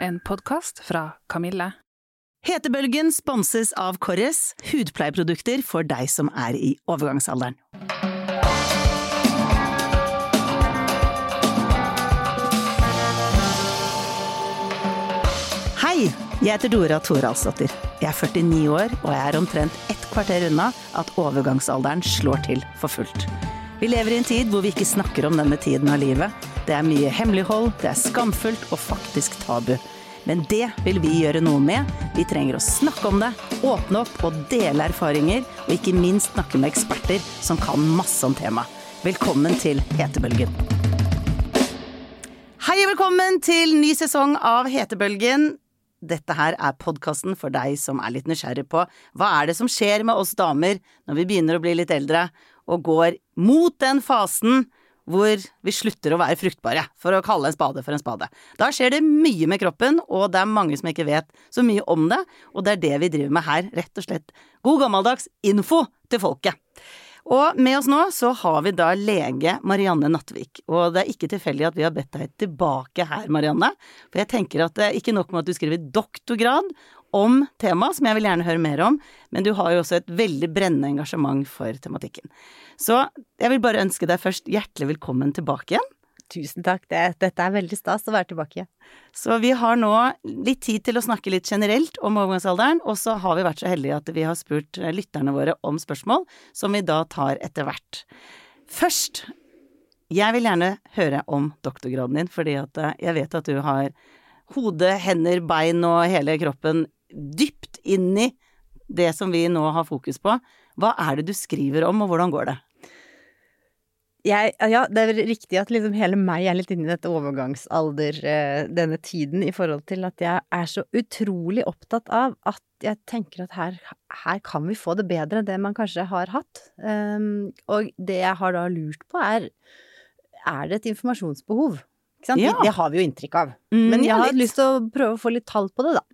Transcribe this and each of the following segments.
En podkast fra Kamille. Hetebølgen sponses av Korres, hudpleieprodukter for deg som er i overgangsalderen. Hei, jeg heter Dora Thoralsdottir. Jeg er 49 år, og jeg er omtrent ett kvarter unna at overgangsalderen slår til for fullt. Vi lever i en tid hvor vi ikke snakker om denne tiden av livet. Det er mye hemmelighold, det er skamfullt og faktisk tabu. Men det vil vi gjøre noe med. Vi trenger å snakke om det, åpne opp og dele erfaringer, og ikke minst snakke med eksperter som kan masse om temaet. Velkommen til Hetebølgen. Hei og velkommen til ny sesong av Hetebølgen. Dette her er podkasten for deg som er litt nysgjerrig på hva er det som skjer med oss damer når vi begynner å bli litt eldre og går mot den fasen hvor vi slutter å være fruktbare, for å kalle en spade for en spade. Da skjer det mye med kroppen, og det er mange som ikke vet så mye om det, og det er det vi driver med her, rett og slett god gammeldags info til folket. Og med oss nå så har vi da lege Marianne Nattvik, og det er ikke tilfeldig at vi har bedt deg tilbake her, Marianne, for jeg tenker at det er ikke nok med at du skriver doktorgrad om temaet, som jeg vil gjerne høre mer om, men du har jo også et veldig brennende engasjement for tematikken. Så jeg vil bare ønske deg først hjertelig velkommen tilbake igjen. Tusen takk, det, dette er veldig stas å være tilbake. Så vi har nå litt tid til å snakke litt generelt om overgangsalderen, og så har vi vært så heldige at vi har spurt lytterne våre om spørsmål, som vi da tar etter hvert. Først, jeg vil gjerne høre om doktorgraden din, fordi at jeg vet at du har hode, hender, bein og hele kroppen dypt inn i det som vi nå har fokus på. Hva er det du skriver om, og hvordan går det? Jeg, ja, det er riktig at liksom hele meg er litt inne i dette overgangsalder, eh, denne tiden, i forhold til at jeg er så utrolig opptatt av at jeg tenker at her, her kan vi få det bedre enn det man kanskje har hatt. Um, og det jeg har da lurt på, er er det et informasjonsbehov? Ja. Det, det, har vi jo inntrykk av. Mm, Men jeg har lyst til å prøve å få litt tall på det, da.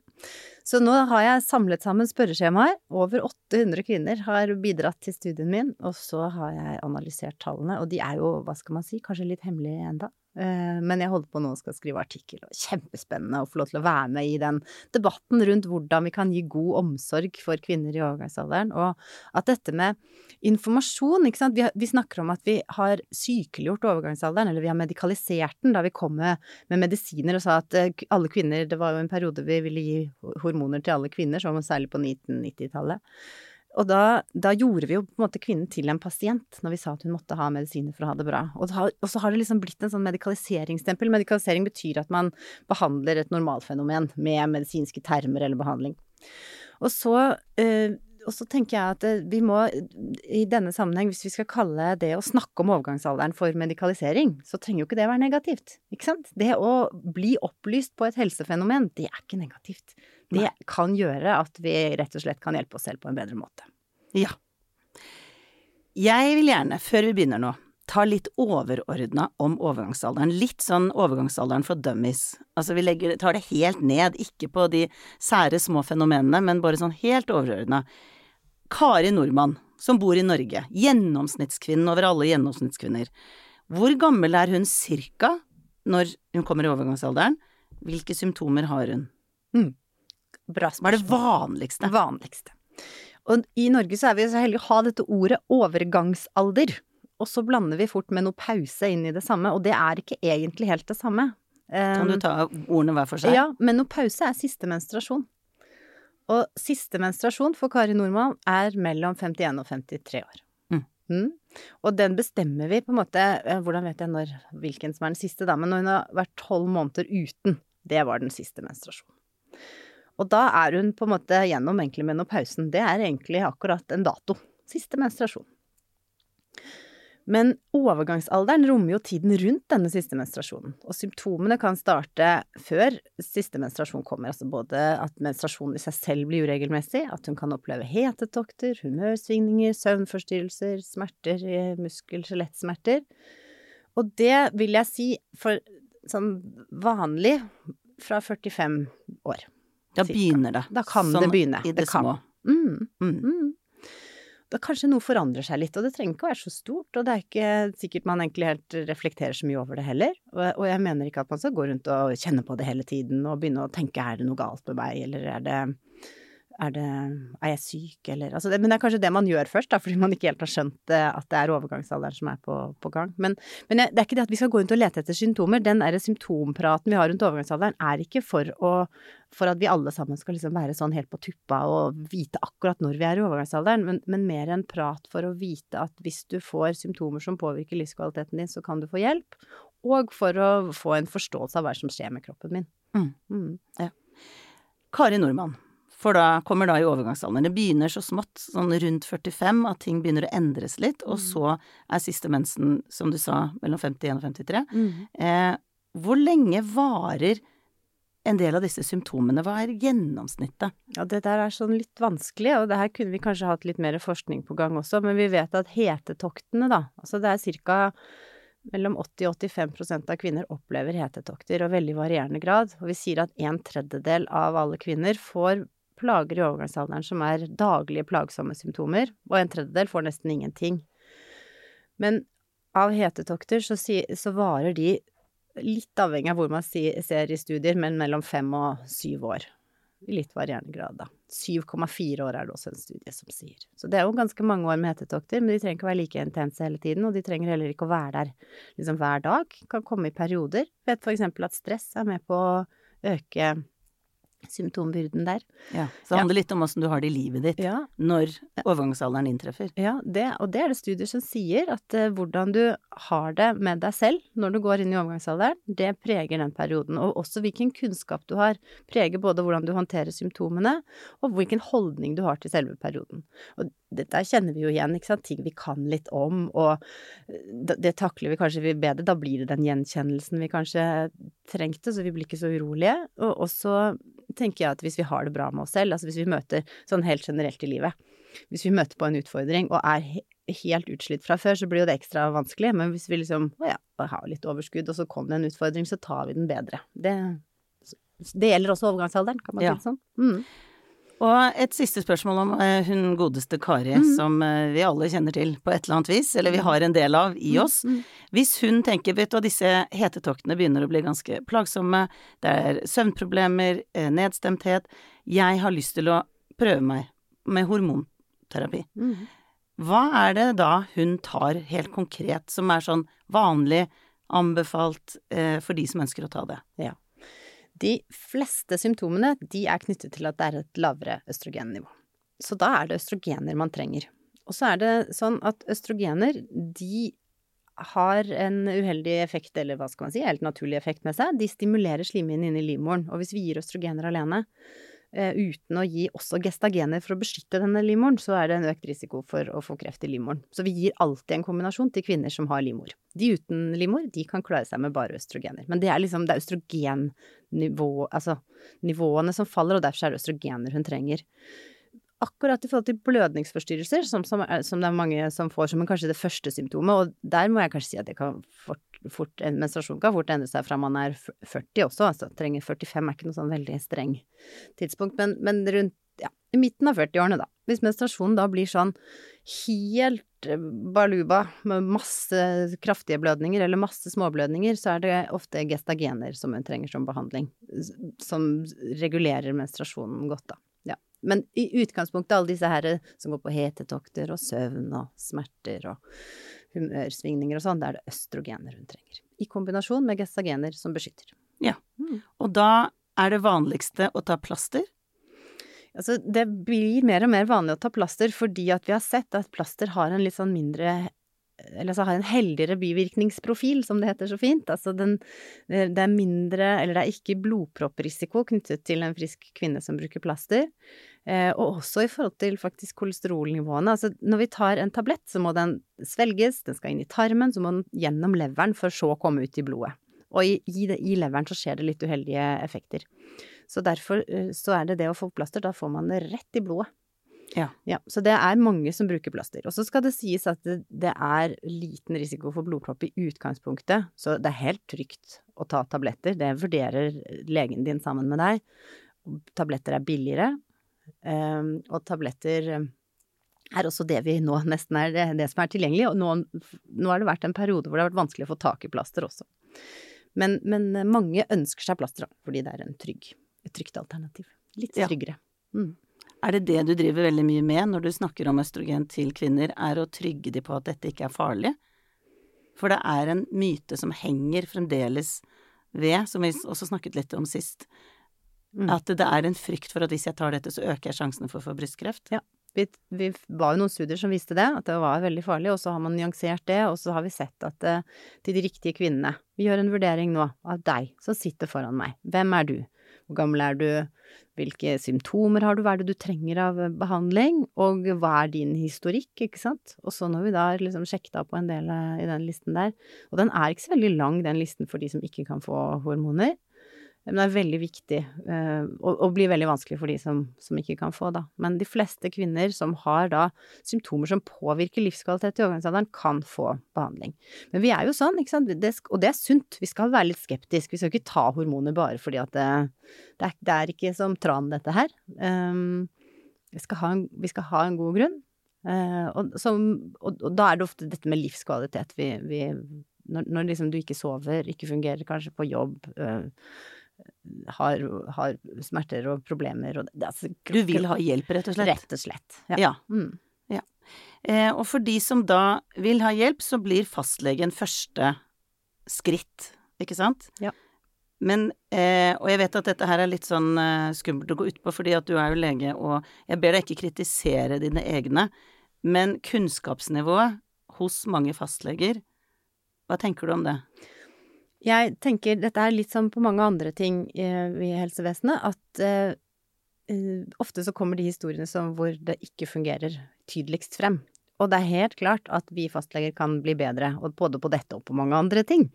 Så nå har jeg samlet sammen spørreskjemaer. Over 800 kvinner har bidratt til studien min, og så har jeg analysert tallene. Og de er jo, hva skal man si, kanskje litt hemmelige enda. Eh, men jeg holder på nå og skal skrive artikkel, og kjempespennende å få lov til å være med i den debatten rundt hvordan vi kan gi god omsorg for kvinner i overgangsalderen, og at dette med informasjon, ikke sant, vi, snakker om at vi har sykeliggjort overgangsalderen, eller vi har medikalisert den da vi kom med, med medisiner og sa at eh, alle kvinner, det var jo en periode vi ville gi hormoner til alle kvinner, som særlig på 1990-tallet. Og da, da, gjorde vi jo på en måte kvinnen til en pasient når vi sa at hun måtte ha medisiner for å ha det bra. Og, da, og så har det liksom blitt en sånn medikaliseringsstempel. Medikalisering betyr at man behandler et normalfenomen med medisinske termer eller behandling. Og så, øh, og så tenker jeg at eh, vi må i denne sammenheng, hvis vi skal kalle det å snakke om overgangsalderen for medikalisering, så trenger jo ikke det å være negativt. Ikke sant? Det å bli opplyst på et helsefenomen, det er ikke negativt. Det kan gjøre at vi rett og slett kan hjelpe oss selv på en bedre måte. Ja. Jeg vil gjerne, før vi begynner nå, ta litt overordna om overgangsalderen. Litt sånn overgangsalderen for dummies. Altså vi legger, tar det helt ned, ikke på de sære små fenomenene, men bare sånn helt overordna. Kari Nordmann, som bor i Norge, gjennomsnittskvinnen over alle gjennomsnittskvinner. Hvor gammel er hun cirka når hun kommer i overgangsalderen? Hvilke symptomer har hun? Mm. Bra spørsmål. Hva er det vanligste? Vanligste. Og i Norge så er vi så heldige å ha dette ordet overgangsalder. Og så blander vi fort med noe pause inn i det samme, og det er ikke egentlig helt det samme. Kan du um, ta ordene hver for seg? Ja, men noe pause er siste menstruasjon. Og siste menstruasjon for Kari Nordmann er mellom 51 og 53 år. Mm. Mm. Og den bestemmer vi på en måte eh, Hvordan vet jeg når, hvilken som er den siste, da? Men når hun har vært tolv måneder uten, det var den siste menstruasjonen. Og da er hun på en måte gjennom egentlig menopausen. Det er egentlig akkurat en dato. Siste menstruasjon. Men overgangsalderen rommer jo tiden rundt denne siste menstruasjonen, og symptomene kan starte før siste menstruasjon kommer, altså både at menstruasjonen i seg selv blir uregelmessig, at hun kan oppleve hetetokter, humørsvingninger, søvnforstyrrelser, smerter, muskel-skjelettsmerter. Og det vil jeg si for sånn vanlig fra 45 år. Da begynner det. Da kan sånn det begynne. I det, det små. Mm. Mm. Mm. da kanskje noe forandrer seg litt, og det trenger ikke å være så stort, og det er ikke sikkert man egentlig helt reflekterer så mye over det heller. Og, og jeg mener ikke at man skal gå rundt og kjenne på det hele tiden og begynne å tenke er det noe galt med meg, eller er det er, det, er jeg syk, eller altså det, Men det er kanskje det man gjør først, da, fordi man ikke helt har skjønt eh, at det er overgangsalderen som er på, på gang. Men, men, det er ikke det at vi skal gå rundt og lete etter symptomer. Den derre symptompraten vi har rundt overgangsalderen, er ikke for, å, for at vi alle sammen skal liksom være sånn helt på tuppa og vite akkurat når vi er i overgangsalderen, men, men mer en prat for å vite at hvis du får symptomer som påvirker livskvaliteten din, så kan du få hjelp. Og for å få en forståelse av hva som skjer med kroppen min. Mm. Mm. Ja. Kari Nordmann. For da kommer da i overgangsalderen. Det begynner så smått, sånn rundt 45, at ting begynner å endres litt, og så er siste mensen, som du sa, mellom 51 og 53. Mm. Eh, hvor lenge varer en del av disse symptomene? Hva er gjennomsnittet? Ja, det der er sånn litt vanskelig, og det her kunne vi kanskje hatt litt mer forskning på gang også, men vi vet at hetetoktene, da, altså det er ca. mellom 80 og 85% av kvinner opplever hetetokter, og veldig varierende grad. Og vi sier at en tredjedel av alle kvinner får plager i overgangsalderen som er daglige plagsomme symptomer, og en tredjedel får nesten ingenting. Men av hetetokter så, si, så varer de, litt avhengig av hvor man si, ser i studier, men mellom fem og syv år. I litt varierende grad, da. 7,4 år er det også en studie som sier. Så det er jo ganske mange år med hetetokter, men de trenger ikke være like intense hele tiden, og de trenger heller ikke å være der liksom hver dag. Kan komme i perioder. Vet for eksempel at stress er med på å øke symptombyrden der. Ja, Så det handler ja. litt om åssen du har det i livet ditt ja. når overgangsalderen inntreffer. Ja, det, og det er det studier som sier, at uh, hvordan du har det med deg selv når du går inn i overgangsalderen, det preger den perioden. Og også hvilken kunnskap du har, preger både hvordan du håndterer symptomene, og hvilken holdning du har til selve perioden. Og dette kjenner vi jo igjen, ikke sant, ting vi kan litt om, og det, det takler vi kanskje bedre. Da blir det den gjenkjennelsen vi kanskje trengte, så vi blir ikke så urolige. Og også tenker jeg at hvis vi har det bra med oss selv, altså hvis vi møter sånn helt generelt i livet, hvis vi møter på en utfordring og er helt utslitt fra før, så blir jo det ekstra vanskelig. Men hvis vi liksom å ja, har litt overskudd, og så kommer det en utfordring, så tar vi den bedre. Det, det gjelder også overgangsalderen, kan man si det sånn. Mm. Og et siste spørsmål om uh, hun godeste Kari, mm. som uh, vi alle kjenner til på et eller annet vis, eller vi har en del av i mm, oss. Mm. Hvis hun tenker, vet du hva, disse hetetoktene begynner å bli ganske plagsomme, det er søvnproblemer, uh, nedstemthet, jeg har lyst til å prøve meg med hormonterapi. Mm. Hva er det da hun tar helt konkret, som er sånn vanlig anbefalt for de som ønsker å ta det? Ja. De fleste symptomene de er knyttet til at det er et lavere østrogennivå. Så da er det østrogener man trenger. Og så er det sånn at østrogener, de har en uheldig effekt, eller hva skal man si, helt naturlig effekt med seg. De stimulerer slimhinnen inni livmoren. Og hvis vi gir østrogener alene, uten å gi også gestagener for å beskytte denne livmoren, så er det en økt risiko for å få kreft i livmoren. Så vi gir alltid en kombinasjon til kvinner som har livmor. De uten livmor, de kan klare seg med bare østrogener. Men det er liksom, det er østrogennivå, altså nivåene som faller, og derfor er det østrogener hun trenger akkurat i forhold til blødningsforstyrrelser, som, som, som, det er mange som får som kanskje det første symptomet, og der må jeg kanskje si at det kan fort, fort, en menstruasjon kan fort endre seg fra man er 40 også, altså trenger 45 er ikke noe sånn veldig streng tidspunkt, men, men rundt ja, i midten av 40-årene, da. Hvis menstruasjonen da blir sånn helt eh, baluba med masse kraftige blødninger eller masse småblødninger, så er det ofte gestagener som hun trenger som behandling, som regulerer menstruasjonen godt, da. Men i utgangspunktet, alle disse her som går på hetetokter og søvn og smerter og humørsvingninger og sånn, det er det østrogener hun trenger. I kombinasjon med gestagener som beskytter. Ja. Mm. Og da er det vanligste å ta plaster? Altså, det blir mer og mer vanlig å ta plaster fordi at vi har sett at plaster har en litt sånn mindre eller så har en heldigere bivirkningsprofil, som det heter så fint. Altså den, det er mindre, eller det er ikke blodpropprisiko knyttet til en frisk kvinne som bruker plaster. Eh, og også i forhold til faktisk kolesterolnivåene. Altså når vi tar en tablett, så må den svelges, den skal inn i tarmen, så må den gjennom leveren for så å komme ut i blodet. Og i, i, i leveren så skjer det litt uheldige effekter. Så derfor eh, så er det det å få plaster, da får man det rett i blodet. Ja. ja. Så det er mange som bruker plaster. Og så skal det sies at det, det, er liten risiko for blodpropp i utgangspunktet, så det er helt trygt å ta tabletter. Det vurderer legen din sammen med deg. Tabletter er billigere, um, og tabletter er også det vi nå nesten er det, det som er tilgjengelig. Og nå, nå har det vært en periode hvor det har vært vanskelig å få tak i plaster også. Men, men mange ønsker seg plaster fordi det er en trygg, et trygt alternativ. Litt Ja. tryggere. Mm. Er det det du driver veldig mye med når du snakker om østrogen til kvinner, er å trygge de på at dette ikke er farlig? For det er en myte som henger fremdeles ved, som vi også snakket litt om sist, Mm. at det er en frykt for at hvis jeg tar dette, så øker jeg sjansene for å få brystkreft. Ja. Vi, vi var jo noen studier som viste det, at det var veldig farlig, og så har man nyansert det, og så har vi sett at eh, til de riktige kvinnene Vi gjør en vurdering nå av deg som sitter foran meg. Hvem er du? Hvor gammel er du? Hvilke symptomer har du? Hva er det du trenger av eh, behandling? Og hva er din historikk, ikke sant? Og så når vi da liksom sjekket av på en del eh, i den listen der, og den er ikke så veldig lang, den listen for de som ikke kan få hormoner. Men det er veldig viktig, eh, og, og blir veldig vanskelig for de som, som ikke kan få, da. Men de fleste kvinner som har da symptomer som påvirker livskvalitet i overgangsalderen, kan få behandling. Men vi er jo sånn, ikke sant, det, og det er sunt. Vi skal være litt skeptiske. Vi skal ikke ta hormoner bare fordi at det, det, er, det er ikke som tran, dette her. Um, vi, skal ha en, vi skal ha en god grunn. Uh, og, som, og, og da er det ofte dette med livskvalitet vi, vi når, når liksom du ikke sover, ikke fungerer kanskje på jobb, øh, har, har smerter og problemer og det, altså, Du vil ha hjelp, rett og slett? Rett og slett. Ja. Ja. Mm. Eh, og for de som da vil ha hjelp, så blir fastlegen første skritt, ikke sant? Ja. Men, eh, og jeg vet at dette her er litt sånn eh, skummelt å gå utpå, fordi at du er jo lege, og jeg ber deg ikke kritisere dine egne, men kunnskapsnivået hos mange fastleger, hva tenker du om det? Jeg tenker dette er litt som på mange andre ting eh, i helsevesenet, at eh, eh, ofte så kommer de historiene som hvor det ikke fungerer tydeligst frem. Og det er helt klart at vi fastleger kan bli bedre, både på dette og på mange andre ting.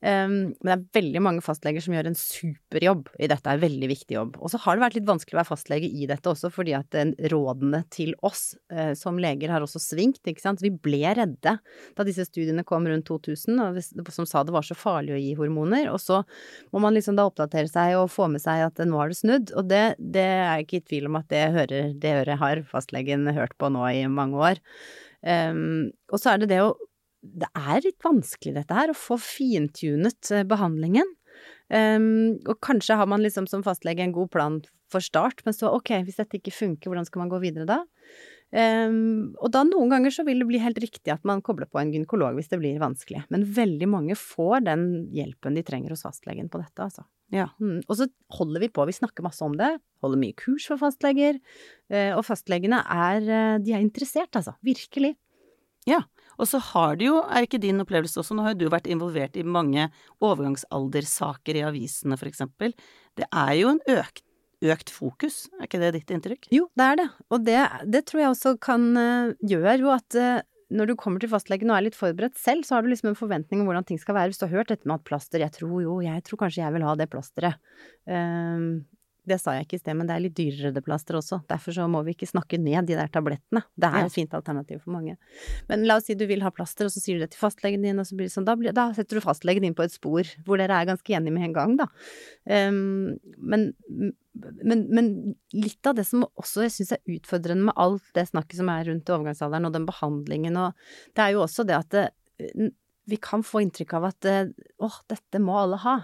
Um, men det er veldig mange fastleger som gjør en superjobb i dette, er en veldig viktig jobb. Og så har det vært litt vanskelig å være fastlege i dette også, fordi at eh, rådene til oss uh, som leger har også svingt, ikke sant. Vi ble redde da disse studiene kom rundt 2000, og som sa det var så farlig å gi hormoner. Og så må man liksom da oppdatere seg og få med seg at nå har det snudd. Og det, det er jeg ikke i tvil om at det hører, det øret har fastlegen hørt på nå i mange år. Um, og så er det det å Det er litt vanskelig dette her, å få fintunet eh, behandlingen. Um, og kanskje har man liksom som fastlege en god plan for start, men så ok, hvis dette ikke funker, hvordan skal man gå videre da? Um, og da noen ganger så vil det bli helt riktig at man kobler på en gynekolog hvis det blir vanskelig. Men veldig mange får den hjelpen de trenger hos fastlegen på dette, altså. Ja. Mm. Og så holder vi på, vi snakker masse om det, holder mye kurs for fastleger, eh, og fastlegene er, eh, de er interessert, altså. Virkelig. Ja, og så har det jo, er ikke din opplevelse også, nå har jo du vært involvert i mange overgangsaldersaker i avisene for eksempel, det er jo en økt, økt fokus, er ikke det ditt inntrykk? Jo, det er det. Og det, det tror jeg også kan uh, gjøre jo at når du kommer til fastlegen og er litt forberedt selv, så har du liksom en forventning om hvordan ting skal være. Hvis du har hørt dette med at plaster, jeg tror jo, jeg tror kanskje jeg vil ha det plasteret. Um, det sa jeg ikke i sted, men det er litt dyrere det plaster også. Derfor så må vi ikke snakke ned de der tablettene. Det er et fint alternativ for mange. Men la oss si du vil ha plaster, og så sier du det til fastlegen din, og så blir det sånn, da, blir, da setter du fastlegen din på et spor hvor dere er ganske enige med en gang, da. Um, men, men, men litt av det som også jeg syns er utfordrende med alt det snakket som er rundt overgangsalderen og den behandlingen og Det er jo også det at det, vi kan få inntrykk av at åh, dette må alle ha.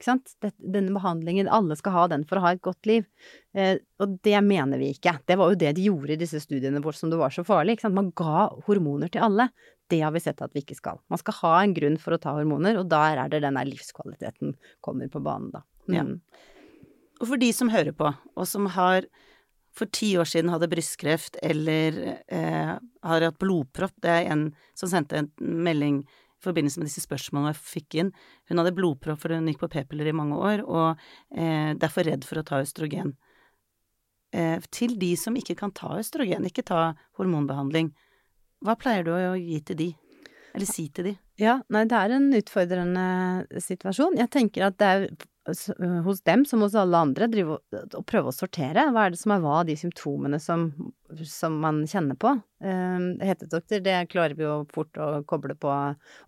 Ikke sant? Denne behandlingen, alle skal ha den for å ha et godt liv. Eh, og det mener vi ikke. Det var jo det de gjorde i disse studiene våre som det var så farlig. Ikke sant? Man ga hormoner til alle. Det har vi sett at vi ikke skal. Man skal ha en grunn for å ta hormoner, og der er det den der livskvaliteten kommer på banen, da. Mm. Ja. Og for de som hører på, og som har for ti år siden hadde brystkreft eller eh, har hatt blodpropp Det er en som sendte en melding i forbindelse med disse spørsmålene jeg fikk inn. Hun hadde blodpropp for hun gikk på p-piller i mange år, og eh, derfor redd for å ta østrogen. Eh, til de som ikke kan ta østrogen, ikke ta hormonbehandling, hva pleier du å gi til de? Eller si til de? Ja, nei, det er en utfordrende situasjon. Jeg tenker at det er hos dem som hos alle andre og prøve å sortere. Hva er det som er hva de symptomene som, som man kjenner på? Um, Hetedoktor, det klarer vi jo fort å koble på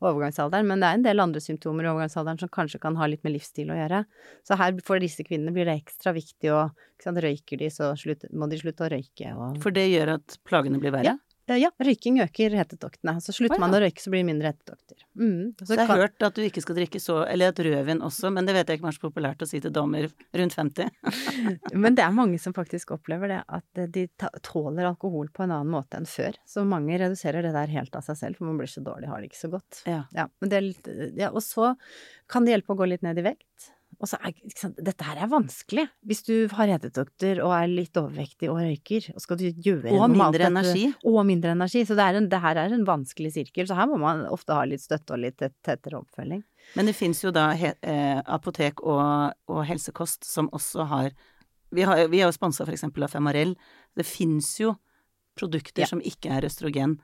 overgangsalderen, men det er en del andre symptomer i overgangsalderen som kanskje kan ha litt med livsstil å gjøre. Så her for disse kvinnene blir det ekstra viktig å Røyker de, så slutt, må de slutte å røyke og For det gjør at plagene blir verre? Eh, Ja, røyking øker hetetoktene. Så slutter man å røyke, så blir det mindre hetetokter. Mm. Så Så jeg har kan- hørt at du ikke skal drikke så Eller at rødvin også, men det vet jeg ikke om er så populært å si til damer rundt 50. Men det er mange som faktisk opplever det, at de tåler alkohol på en annen måte enn før. Så mange reduserer det der helt av seg selv, for man blir så dårlig, har det ikke så godt. Ja. Ja, men det litt, ja, og så kan det hjelpe å gå litt ned i vekt. Og så er, ikke sant, dette her er vanskelig. Hvis du har hetetokter og er litt overvektig og røyker, og skal du gjøre Og noe med alt mindre energi. Og mindre energi. Så det, en, det her er en vanskelig sirkel. Så her må man ofte ha litt støtte og litt tettere oppfølging. Men det fins jo da he, eh, apotek og, og helsekost som også har Vi, har, vi er jo sponsa f.eks. av Femarell. Det fins jo produkter Ja. som ikke er østrogen.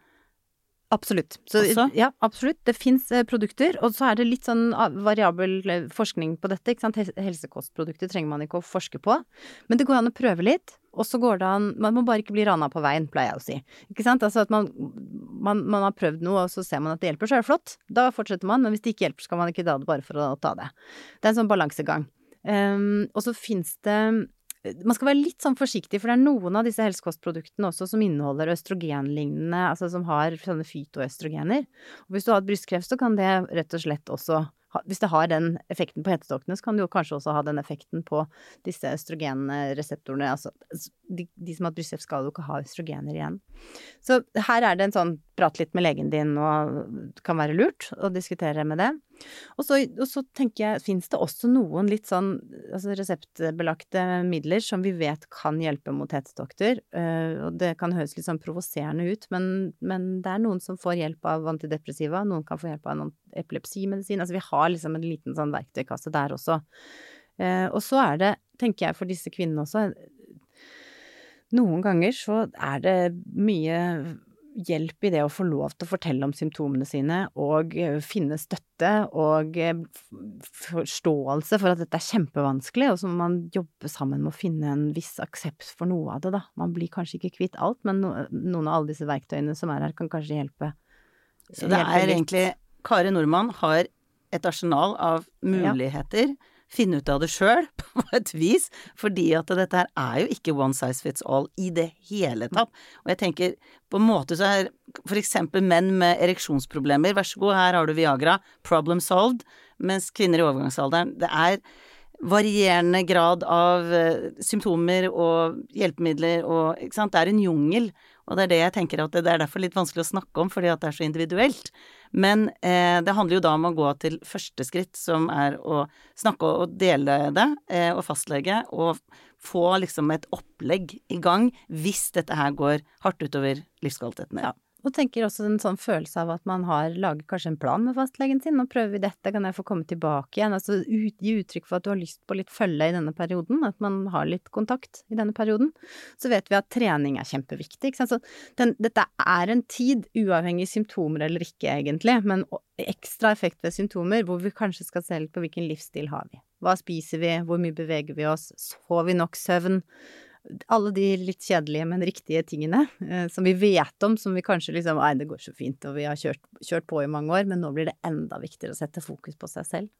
Absolutt. Så, ja, absolutt. Det fins produkter, og så er det litt sånn ah, variabel eh, forskning på dette. Helsekostprodukter trenger man ikke å forske på, men det går an å prøve litt. Og så går det an Man må bare ikke bli rana på veien, pleier jeg å si. Ikke sant? Altså at man, man, man har prøvd noe, og så ser man at det hjelper, så er det flott. Da fortsetter man, men hvis det ikke hjelper, så kan man ikke ta det bare for å ta det. Det er en sånn balansegang. Um, og så fins det man skal være litt sånn forsiktig, for det er noen av disse helsekostproduktene også som inneholder østrogenlignende, altså som har sånne fytoøstrogener. Og hvis du har hatt brystkreft, så kan det rett og slett også Hvis det har den effekten på hetetoktene, så kan det jo kanskje også ha den effekten på disse østrogenreseptorene. Altså de, de som har hatt brystkreft, skal jo ikke ha østrogener igjen. Så her er det en sånn prat litt med legen din, og det kan være lurt å diskutere med det. Og så, og så tenker jeg, fins det også noen litt sånn altså reseptbelagte midler som vi vet kan hjelpe mot hetetokter. Eh, og det kan høres litt sånn provoserende ut, men, men det er noen som får hjelp av antidepressiva, noen kan få hjelp av en epilepsimedisin. Altså vi har liksom en liten sånn verktøykasse der også. Eh, og så er det, tenker jeg for disse kvinnene også, noen ganger så er det mye hjelp i det å få lov til å fortelle om symptomene sine og eh, finne støtte og eh, forståelse for at dette er kjempevanskelig, og så må man jobbe sammen med å finne en viss aksept for noe av det, da. Man blir kanskje ikke kvitt alt, men noen av alle disse verktøyene som er her, kan kanskje hjelpe. Så det er egentlig Kari Nordmann har et arsenal av muligheter. Finne ut av det sjøl, på et vis. Fordi at dette her er jo ikke one size fits all i det hele tatt. Og jeg tenker, på en måte så er for eksempel menn med ereksjonsproblemer, vær så god, her har du Viagra, problem solved. Mens kvinner i overgangsalderen, det er varierende grad av eh, symptomer og hjelpemidler og Ikke sant. Det er en jungel. Og det er det jeg tenker at det er derfor litt vanskelig å snakke om, fordi at det er så individuelt. Men eh, det handler jo da om å gå til første skritt, som er å snakke og dele det, eh, og fastlege, og få liksom et opplegg i gang hvis dette her går hardt utover livskvaliteten. Ja. Og tenker også en sånn følelse av at man har laget kanskje en plan med fastlegen sin. Nå prøver vi dette, kan jeg få komme tilbake igjen? Altså ut, gi uttrykk for at du har lyst på litt følge i denne perioden, at man har litt kontakt i denne perioden. Så vet vi at trening er kjempeviktig. Ikke sant? Så den, dette er en tid, uavhengig symptomer eller ikke egentlig, men ekstra effekt ved symptomer, hvor vi kanskje skal se litt på hvilken livsstil har vi. Hva spiser vi, hvor mye beveger vi oss, får vi nok søvn? Alle de litt kjedelige, men riktige tingene eh, som vi vet om, som vi kanskje liksom Nei, det går så fint, og vi har kjørt, kjørt på i mange år, men nå blir det enda viktigere å sette fokus på seg selv.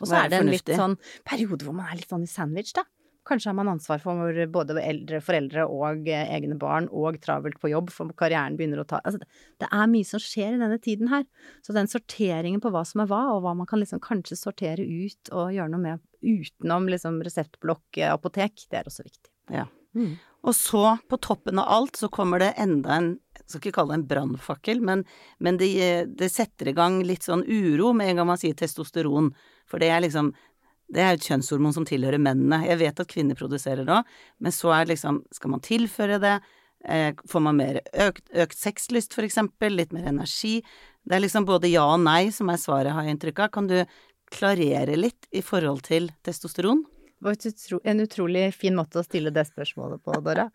Og så er det en litt sånn periode hvor man er litt sånn i sandwich, da. Kanskje har man ansvar for både eldre foreldre og eh, egne barn, og travelt på jobb, for karrieren begynner å ta Altså, det- er mye som skjer i denne tiden her. Så den sorteringen på hva som er hva, og hva man kan liksom kanskje sortere ut og gjøre noe med utenom liksom reseptblokk, eh, apotek, det er også viktig. Ja. Mm. Og så, på toppen av alt, så kommer det enda en Jeg skal ikke kalle det en brannfakkel, men, men det, de setter i gang litt sånn uro med en gang man sier testosteron. For det er liksom Det er et kjønnshormon som tilhører mennene. Jeg vet at kvinner produserer det òg, men så er liksom Skal man tilføre det? Eh, får man mer økt, økt sexlyst, for eksempel? Litt mer energi? Det er liksom både ja og nei som er svaret, har jeg inntrykk av. Kan du klarere litt i forhold til testosteron? Var utro, en utrolig fin måte å stille det spørsmålet på, Dora.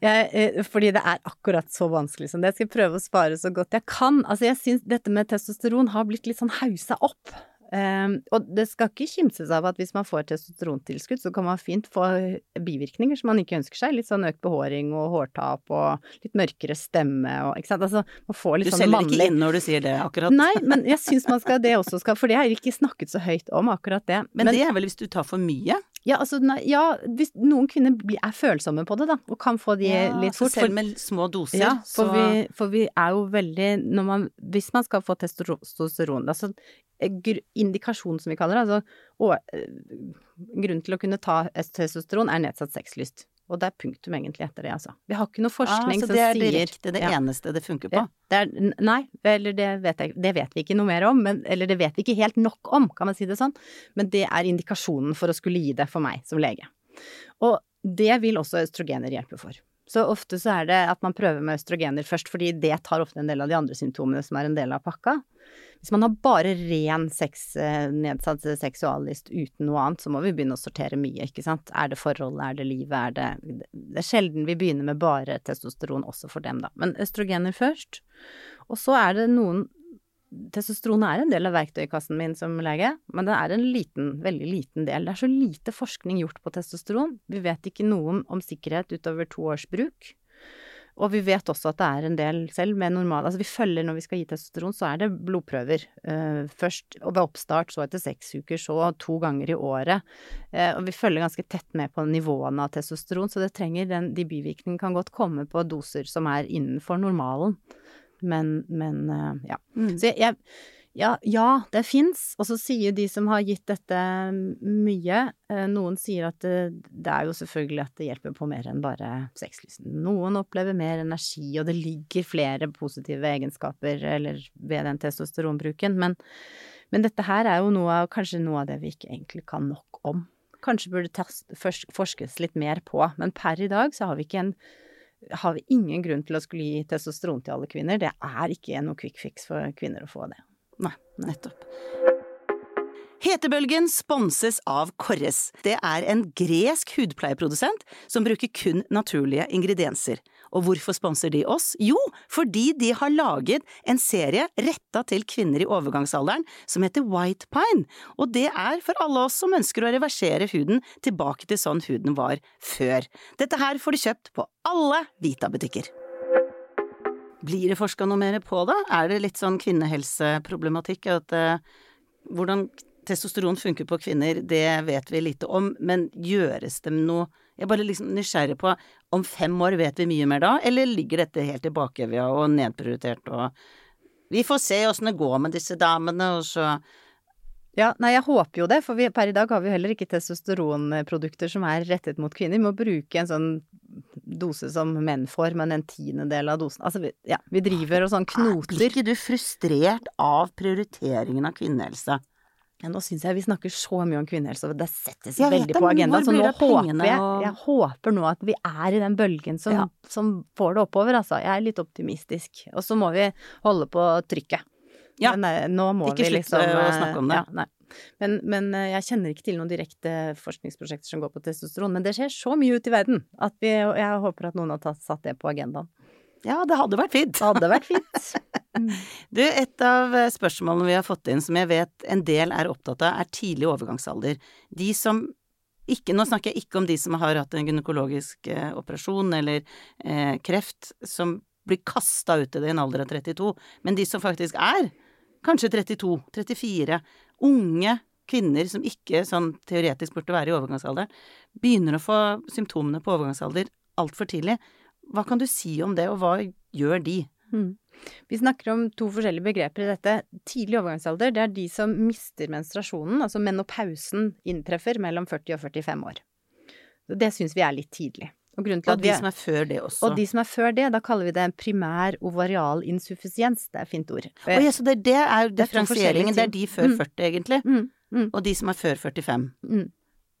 Jeg, eh, fordi det er akkurat så vanskelig som det. Jeg skal prøve å svare så godt jeg kan. Altså, jeg syns dette med testosteron har blitt litt sånn haussa opp. Um, og det skal ikke kimses av at hvis man får testosterontilskudd, så kan man fint få bivirkninger som man ikke ønsker seg. Litt sånn økt behåring og hårtap og litt mørkere stemme og ikke sant. Altså, man får litt du sånn selger ikke inn når du sier det, akkurat. Nei, men jeg syns man skal det også skal For det har jeg ikke snakket så høyt om, akkurat det. Men, det er vel hvis du tar for mye? Ja, altså, nei, ja, hvis noen kvinner er følsomme på det, da, og kan få de litt fort. selv med små doser, ja, for, så vi, for vi er jo veldig når man, Hvis man skal få testosteron altså gr- indikasjon, som vi kaller det, altså eh, grunnen til å kunne ta testosteron er nedsatt sexlyst. Og det er punktum egentlig etter det, altså. Vi har ikke noe forskning ah, så det er direkte det Ja. eneste det funker på? Det er, nei, eller det vet, jeg, det vet vi ikke noe mer om, men, eller det vet vi ikke helt nok om, kan man si det sånn, men det er indikasjonen for å skulle gi det for meg som lege. Og det vil også østrogener hjelpe for. Så ofte så er det at man prøver med østrogener først, fordi det tar ofte en del av de andre symptomene som er en del av pakka. Hvis man har bare ren sex, eh, nedsatt seksuallyst uten noe annet, så må vi begynne å sortere mye, ikke sant. Er det forholdet, er det livet, er det Det er sjelden vi begynner med bare testosteron også for dem, da. Men østrogener først. Og så er det noen Testosteron er en del av verktøykassen min som lege, men det er en liten, veldig liten del. Det er så lite forskning gjort på testosteron. Vi vet ikke noe om, om sikkerhet utover to års bruk. Og vi vet også at det er en del selv med normal Altså vi følger når vi skal gi testosteron, så er det blodprøver. Uh, først og ved oppstart, så etter seks uker, så to ganger i året. Uh, og vi følger ganske tett med på nivåene av testosteron, så det trenger den, de bivirkningene kan godt komme på doser som er innenfor normalen. Men, men uh, ja. Mm. Så jeg, jeg ja, ja, det fins. Og så sier de som har gitt dette mye eh, Noen sier at det, det er jo selvfølgelig at det hjelper på mer enn bare sexlysten. Noen opplever mer energi, og det ligger flere positive egenskaper eller ved den testosteronbruken. Men, men dette her er jo noe kanskje noe av det vi ikke egentlig kan nok om. Kanskje burde tas, forskes litt mer på, men per i dag så har vi ikke en har vi ingen grunn til å skulle gi testosteron til alle kvinner. Det er ikke noe quick fix for kvinner å få det. Nei, nettopp. Hetebølgen sponses av Korres. Det er en gresk hudpleieprodusent som bruker kun naturlige ingredienser. Og hvorfor sponser de oss? Jo, fordi de har laget en serie retta til kvinner i overgangsalderen som heter White Pine, og det er for alle oss som ønsker å reversere huden tilbake til sånn huden var før. Dette her får du kjøpt på alle Vita-butikker. Blir det forska noe mer på det? Er det litt sånn kvinnehelseproblematikk? At uh, hvordan testosteron funker på kvinner, det vet vi lite om, men gjøres det noe Jeg er bare liksom nysgjerrig på om fem år vet vi mye mer da, eller ligger dette helt i bakevja og nedprioritert og Vi får se åssen det går med disse damene, og så Ja, nei, jeg håper jo det, for vi, per i dag har vi jo heller ikke testosteronprodukter som er rettet mot kvinner. Vi må bruke en sånn dose som menn får, men en tiendedel av dosen. Altså, vi, ja, vi driver og sånn Blir knoter. ikke du frustrert av prioriteringen av kvinnehelse? Ja, nå syns jeg vi snakker så mye om kvinnehelse, og det settes Jeg veldig det, på agendaen. Så nå håper jeg, og- jeg håper nå at vi er i den bølgen som, Ja. som får det oppover, altså. Jeg er litt optimistisk. Og så må vi holde på trykket. Ja. Men nei, nå må Ikke vi liksom å eh, snakke om det. Ja, nei. Men, men eh, jeg kjenner ikke til noen direkte forskningsprosjekter som går på testosteron. Men det skjer så mye ute i verden at vi, jeg håper at noen har tatt, satt det på agendaen. Ja, det hadde vært fint. Det hadde vært fint. Du, et av eh, spørsmålene vi har fått inn som jeg vet en del er opptatt av, er tidlig overgangsalder. De som ikke, nå snakker jeg ikke om de som har hatt en gynekologisk eh, operasjon eller eh, kreft, som blir kasta ut i det i en alder av 32, men de som faktisk er kanskje 32, 34, unge kvinner som ikke sånn teoretisk burde være i overgangsalder, begynner å få symptomene på overgangsalder altfor tidlig. Hva kan du si om det, og hva gjør de? Mm. Vi snakker om to forskjellige begreper i dette. Tidlig overgangsalder, det er de som mister menstruasjonen, altså menopausen inntreffer mellom 40 og 45 år. Det syns vi er litt tidlig. Og, Og de som er før det også. og de som er før det, da kaller vi det primær ovarial insuffisiens. Det er fint ord. Oh, ja, så det, det er er differensieringen. Det er de før Mm. 40, egentlig. Mm, mm, Og de som er før 45. mm.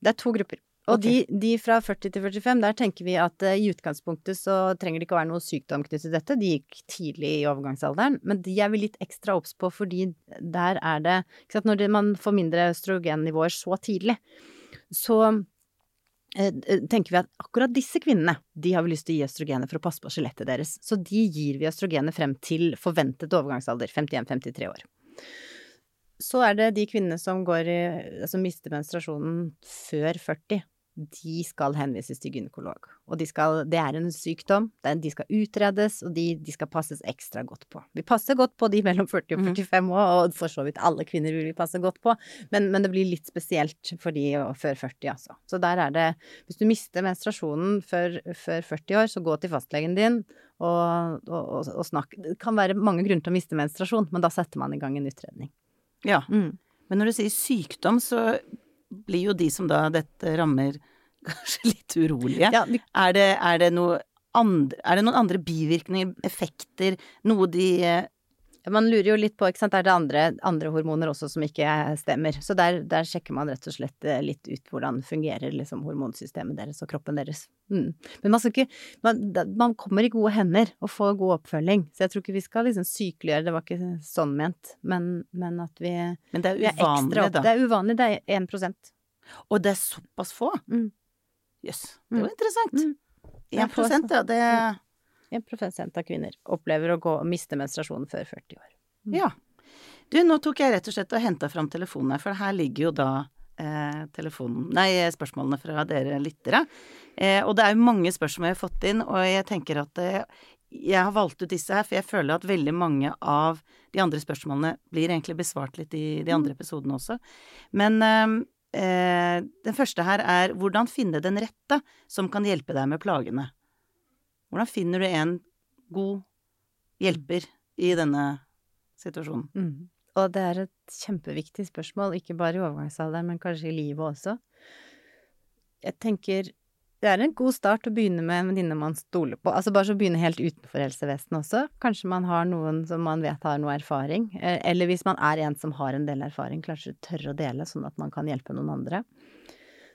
Det er to grupper. Og okay. de, de fra 40 til 45, der tenker vi at uh, i utgangspunktet så trenger det ikke å være noe sykdom knyttet til dette. De gikk tidlig i overgangsalderen. Men de er vi litt ekstra obs på, fordi der er det ikke sant, Når det, man får mindre østrogennivåer så tidlig, så tenker vi at akkurat disse kvinnene, de har vi lyst til å gi østrogenet for å passe på skjelettet deres. Så de gir vi østrogenet frem til forventet overgangsalder, 51-53 år. så er det de kvinnene som går i Altså mister menstruasjonen før 40. De skal henvises til gynekolog. Og de skal, det er en sykdom, de skal utredes, og de, de, skal passes ekstra godt på. Vi passer godt på de mellom 40 og 45 mhm. år, og for så vidt alle kvinner vil vi passe godt på, men, men det blir litt spesielt for de før 40, altså. Så der er det Hvis du mister menstruasjonen før, før 40 år, så gå til fastlegen din og, og, og snakk. Det kan være mange grunner til å miste menstruasjon, men da setter man i gang en utredning. Ja. Mm. Men når du sier sykdom, så blir jo de som da dette rammer, kanskje litt urolige. Ja, vi... er, det, er, det andre, er, det, noen andre bivirkninger, effekter, noe de man lurer jo litt på, ikke sant, er det andre, andre hormoner også som ikke stemmer. Så der, der, sjekker man rett og slett eh, litt ut hvordan fungerer liksom hormonsystemet deres og kroppen deres. Mm. Men man skal ikke man, man, kommer i gode hender og får god oppfølging. Så jeg tror ikke vi skal liksom sykeliggjøre, det var ikke sånn ment, men, men at vi Men det er uvanlig, da? Det er uvanlig, det er 1% Og det er såpass få? Jøss. Mm. Yes. Det var mm. interessant. Mm. 1 ja, det 1 av kvinner opplever å gå og miste menstruasjonen før 40 år. Mm. Ja. Du, nå tok jeg rett og slett og henta fram telefonen her, for her ligger jo da eh, telefonen Nei, spørsmålene fra dere lyttere. Eh, og det er jo mange spørsmål jeg har fått inn, og jeg tenker at eh, jeg har valgt ut disse her, for jeg føler at veldig mange av de andre spørsmålene blir egentlig besvart litt i de andre mm. episodene også. Men eh, eh, den første her er hvordan finne den rette som kan hjelpe deg med plagene. Hvordan finner du en god hjelper i denne situasjonen? Mm. Og det er et kjempeviktig spørsmål, ikke bare i overgangsalderen, men kanskje i livet også. Jeg tenker det er en god start å begynne med en venninne man stoler på. Altså bare så begynne helt utenfor helsevesenet også. Kanskje man har noen som man vet har noe erfaring. Eh, eller hvis man er en som har en del erfaring, kanskje tørre å dele, sånn at man kan hjelpe noen andre.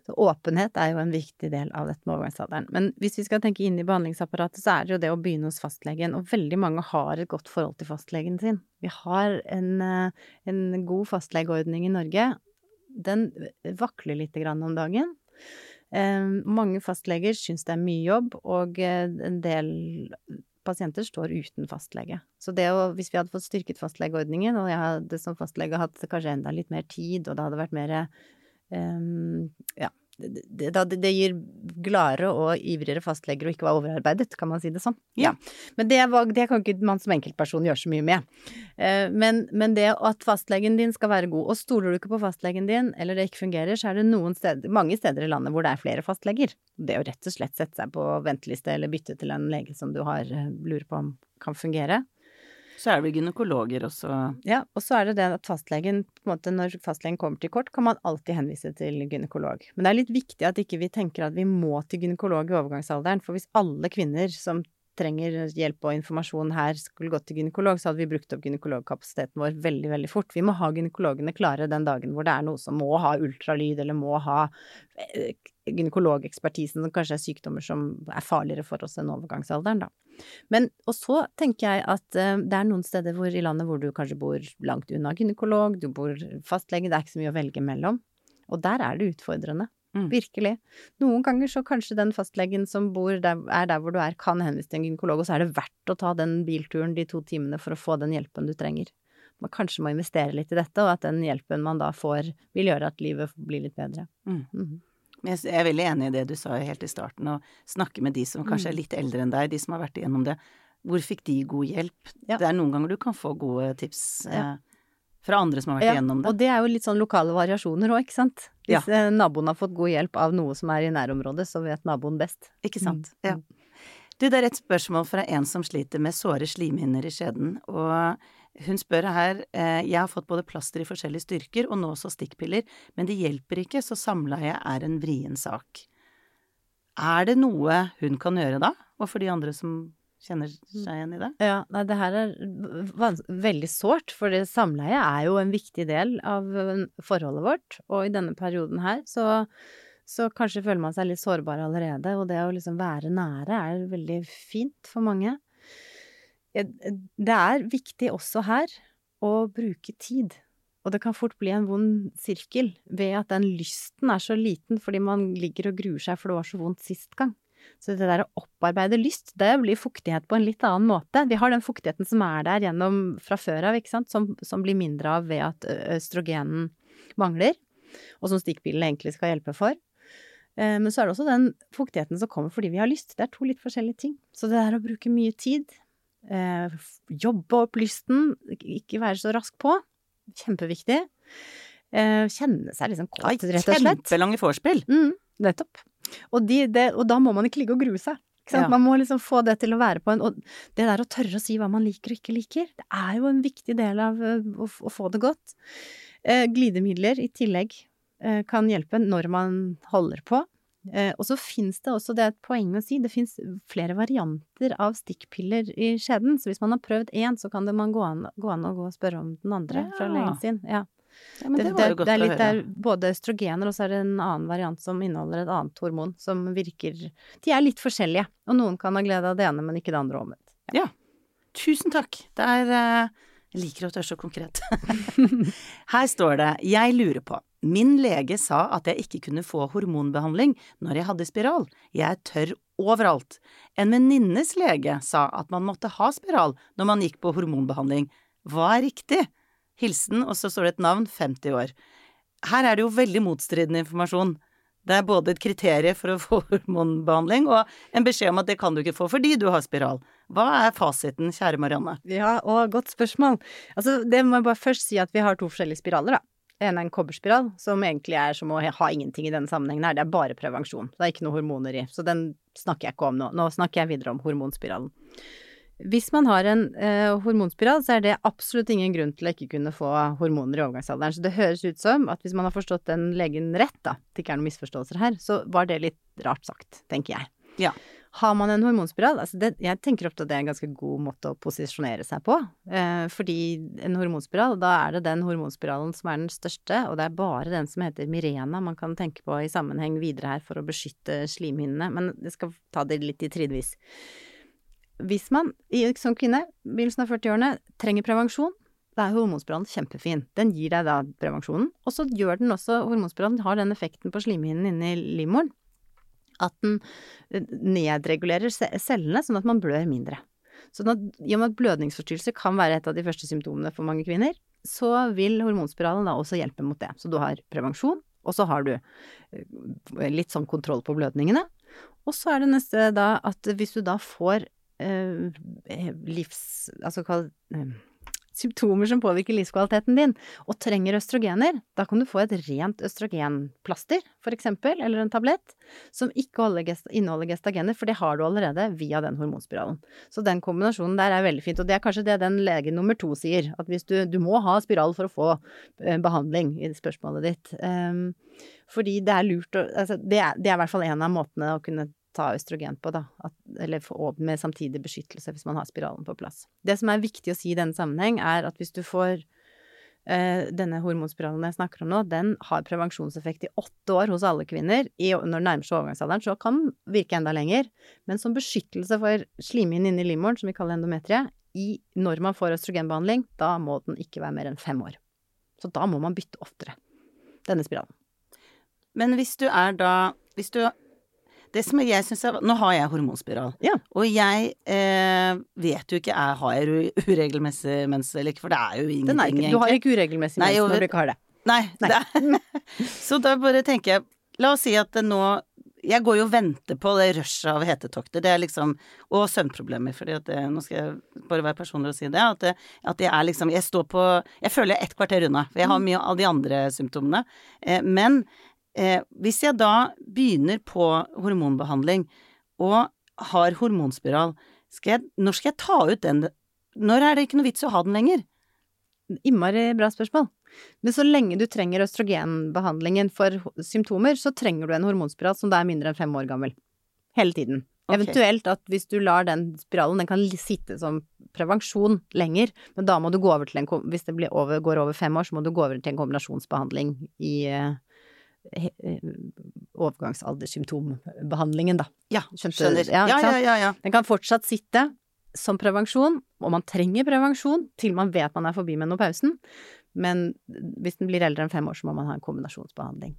Så åpenhet er jo en viktig del av dette med overgangsalderen. Men hvis vi skal tenke inn i behandlingsapparatet, så er det jo det å begynne hos fastlegen. Og veldig mange har et godt forhold til fastlegen sin. Vi har en, eh, en god fastlegeordning i Norge. Den vakler lite grann om dagen. Eh, mange fastleger syns det er mye jobb, og eh, en del pasienter står uten fastlege. Så det å, hvis vi hadde fått styrket fastlegeordningen, og jeg hadde som fastlege hatt kanskje enda litt mer tid, og det hadde vært mer ja, det, det, det, gir gladere og ivrigere fastleger å ikke være overarbeidet, kan man si det sånn. Ja. Men det, var, det kan ikke man som enkeltperson gjøre så mye med. Eh, men, men, det at fastlegen din skal være god, og stoler du ikke på fastlegen din, eller det ikke fungerer, så er det noen steder, mange steder i landet hvor det er flere fastleger. Det å rett og slett sette seg på venteliste eller bytte til en lege som du har, eh, lurer på om kan fungere. Så er det gynekologer også? Ja, og så er det det at fastlegen, på en måte når fastlegen kommer til kort, kan man alltid henvise til gynekolog. Men det er litt viktig at ikke vi tenker at vi må til gynekolog i overgangsalderen, for hvis alle kvinner som trenger hjelp og informasjon her, skulle gått til gynekolog, så hadde vi brukt opp gynekologkapasiteten vår veldig, veldig fort. Vi må ha gynekologene klare den dagen hvor det er noe som må ha ultralyd, eller må ha eh, gynekologekspertisen, som kanskje er sykdommer som er farligere for oss enn overgangsalderen, da. Men, og så tenker jeg at uh, det er noen steder hvor, i landet hvor du kanskje bor langt unna gynekolog, du bor fastlege, det er ikke så mye å velge mellom. Og der er det utfordrende. Mm. Virkelig. Noen ganger så kanskje den fastlegen som bor der, er der hvor du er, kan henvise til en gynekolog, og så er det verdt å ta den bilturen de to timene for å få den hjelpen du trenger. Man kanskje må investere litt i dette, og at den hjelpen man da får, vil gjøre at livet blir litt bedre. Mm. Mm. Jeg er veldig enig i det du sa helt i starten, å snakke med de som kanskje er mm. litt eldre enn deg, de som har vært igjennom det. Hvor fikk de god hjelp? Ja. Det er noen ganger du kan få gode tips. Ja. Fra andre som har vært ja, igjennom det. Og det er jo litt sånn lokale variasjoner òg, ikke sant. Hvis ja. Eh, naboen har fått god hjelp av noe som er i nærområdet, så vet naboen best. Ikke sant. Mm. Ja. Du, det er et spørsmål fra en som sliter med såre slimhinner i skjeden, og hun spør her eh, jeg har fått både plaster i forskjellige styrker og nå også stikkpiller, men det hjelper ikke, så samleie er en vrien sak. Er det noe hun kan gjøre da, og for de andre som kjenner seg igjen i det? Ja, nei, det her er veldig sårt, for samleie er jo en viktig del av øh, forholdet vårt, og i denne perioden her så, så kanskje føler man seg litt sårbar allerede, og det å liksom være nære er veldig fint for mange. Det er viktig også her å bruke tid. Og det kan fort bli en vond sirkel ved at den lysten er så liten fordi man ligger og gruer seg for det var så vondt sist gang. Så det der å opparbeide lyst, det blir fuktighet på en litt annen måte. Vi har den fuktigheten som er der gjennom fra før av, ikke sant, som, som blir mindre av ved at østrogenen mangler, og som stikkpillene egentlig skal hjelpe for. Eh, men så er det også den fuktigheten som kommer fordi vi har lyst. Det er to litt forskjellige ting. Så det der å bruke mye tid, eh, jobbe opp lysten, ikke være så rask på, kjempeviktig. Eh, kjenne seg liksom kåt, rett og slett. Kjempelange vorspiel. Mm, nettopp. Og, de, det, og, da må man ikke ligge og grue seg. Ja. Man må liksom få det til å være på en Og det der å tørre å si hva man liker og ikke liker, det er jo en viktig del av å, å få det godt. Eh, glidemidler i tillegg eh, kan hjelpe når man holder på. Eh, og så fins det også, det er et poeng å si, det fins flere varianter av stikkpiller i skjeden. Så hvis man har prøvd én, så kan det man gå an, gå an å gå og spørre om den andre ja. fra legen sin. Ja. Ja, det, det, det, det, er litt der både østrogener og så er det en annen variant som inneholder et annet hormon som virker De er litt forskjellige, og noen kan ha glede av det ene, men ikke det andre omvendt. Ja. ja. Tusen takk. Det er uh, Jeg liker at du er så konkret. Her står det Jeg lurer på Min lege sa at jeg ikke kunne få hormonbehandling når jeg hadde spiral. Jeg er tørr overalt. En venninnes lege sa at man måtte ha spiral når man gikk på hormonbehandling. Hva er riktig? Hilsen, og så står det et navn, 50 år. Her er det jo veldig motstridende informasjon. Det er både et kriterium for å få hormonbehandling og en beskjed om at det kan du ikke få fordi du har spiral. Hva er fasiten, kjære Marianne? Ja, og godt spørsmål. Altså, det må jeg bare først si at vi har to forskjellige spiraler, da. En er en kobberspiral, som egentlig er som å ha ingenting i denne sammenhengen her. Det er bare prevensjon. Det er ikke noe hormoner i. Så den snakker jeg ikke om nå. Nå snakker jeg videre om hormonspiralen. Hvis man har en eh, hormonspiral, så er det absolutt ingen grunn til å ikke kunne få hormoner i overgangsalderen. Så det høres ut som at hvis man har forstått den legen rett, da, at det ikke er noen misforståelser her, så var det litt rart sagt, tenker jeg. Ja. Har man en hormonspiral, altså det, jeg tenker ofte at det er en ganske god måte å posisjonere seg på. Eh, fordi en hormonspiral, da er det den hormonspiralen som er den største, og det er bare den som heter Mirena man kan tenke på i sammenheng videre her for å beskytte slimhinnene. Men jeg skal ta det litt i trinnvis hvis man som kvinne, begynnelsen av 40-årene, trenger prevensjon, da er hormonspiralen kjempefin. Den gir deg da prevensjonen. Og så gjør den også, hormonspiralen har den effekten på slimhinnen inni livmoren at den eh, nedregulerer cellene, sånn at man blør mindre. Så at, i og med at blødningsforstyrrelser kan være et av de første symptomene for mange kvinner, så vil hormonspiralen da også hjelpe mot det. Så du har prevensjon, og så har du eh, litt sånn kontroll på blødningene. Og så er det neste da at hvis du da får livs... Altså eh, symptomer som påvirker livskvaliteten din, og trenger østrogener, da kan du få et rent østrogenplaster, for eksempel, eller en tablett, som ikke inneholder gestagener, for det har du allerede via den hormonspiralen. Så den kombinasjonen der er veldig fint, og det er kanskje det den lege nummer to sier, at hvis du, du må ha spiral for å få eh, behandling, i spørsmålet ditt. Um, fordi det er lurt å altså, det, det er i hvert fall en av måtene å kunne ta østrogen på, da. At, eller få, med samtidig beskyttelse hvis man har spiralen på plass. Det som er viktig å si i denne sammenheng, er at hvis du får eh, denne hormonspiralen jeg snakker om nå, den har prevensjonseffekt i åtte år hos alle kvinner. I, når det nærmer seg overgangsalderen, så kan den virke enda lenger. Men som beskyttelse for slimhinnen inni livmoren, som vi kaller endometrie, i, når man får østrogenbehandling, da må den ikke være mer enn fem år. Så da må man bytte oftere. Denne spiralen. Men hvis du er da Hvis du det som jeg syns er Nå har jeg hormonspiral. Ja. Og jeg eh, vet jo ikke er, har jeg uregelmessig mens eller ikke, for det er jo ingenting, er ikke, Du har ikke uregelmessig mens når du ikke har det. Nei. nei. Det så da bare tenker jeg La oss si at det nå jeg går jo og venter på det rushet av hetetokter. Det er liksom Og søvnproblemer, fordi at det, Nå skal jeg bare være personlig og si det. At, det, at jeg er liksom Jeg står på Jeg føler jeg er ett kvarter unna, for jeg har mm. mye av de andre symptomene. Eh, men Eh, hvis jeg da begynner på hormonbehandling og har hormonspiral, skal jeg, når skal jeg ta ut den? Når er det ikke noe vits å ha den lenger? Innmari bra spørsmål. Men så lenge du trenger østrogenbehandlingen for symptomer, så trenger du en hormonspiral som da er mindre enn fem år gammel. Hele tiden. Okay. Eventuelt at hvis du lar den spiralen, den kan sitte som prevensjon lenger, men da må du gå over til en Hvis det over, går over fem år, så må du gå over til en kombinasjonsbehandling i uh, overgangsaldersymptombehandlingen, da. Ja, skjønner. Ja, ja, ja, ja, Den kan fortsatt sitte som prevensjon, og man trenger prevensjon til man vet man er forbi menopausen. Men hvis den blir eldre enn fem år, så må man ha en kombinasjonsbehandling.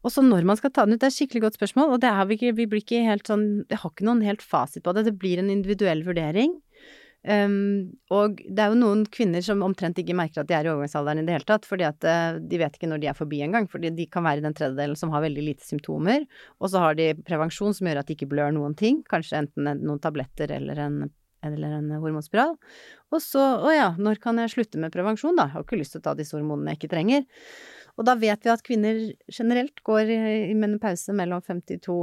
Og så når man skal ta den ut, det er et skikkelig godt spørsmål, og det er vi ikke, vi blir ikke helt sånn, det har ikke noen helt fasit på det, det blir en individuell vurdering. Um, og det er jo noen kvinner som omtrent ikke merker at de er i overgangsalderen i det hele tatt, fordi at uh, de vet ikke når de er forbi engang, fordi de kan være i den tredjedelen som har veldig lite symptomer, og så har de prevensjon som gjør at de ikke blør noen ting, kanskje enten noen tabletter eller en, eller en hormonspiral. Og så, å ja, når kan jeg slutte med prevensjon, da, jeg har ikke lyst til å ta disse hormonene jeg ikke trenger. Og da vet vi at kvinner generelt går i, i menopause mellom 52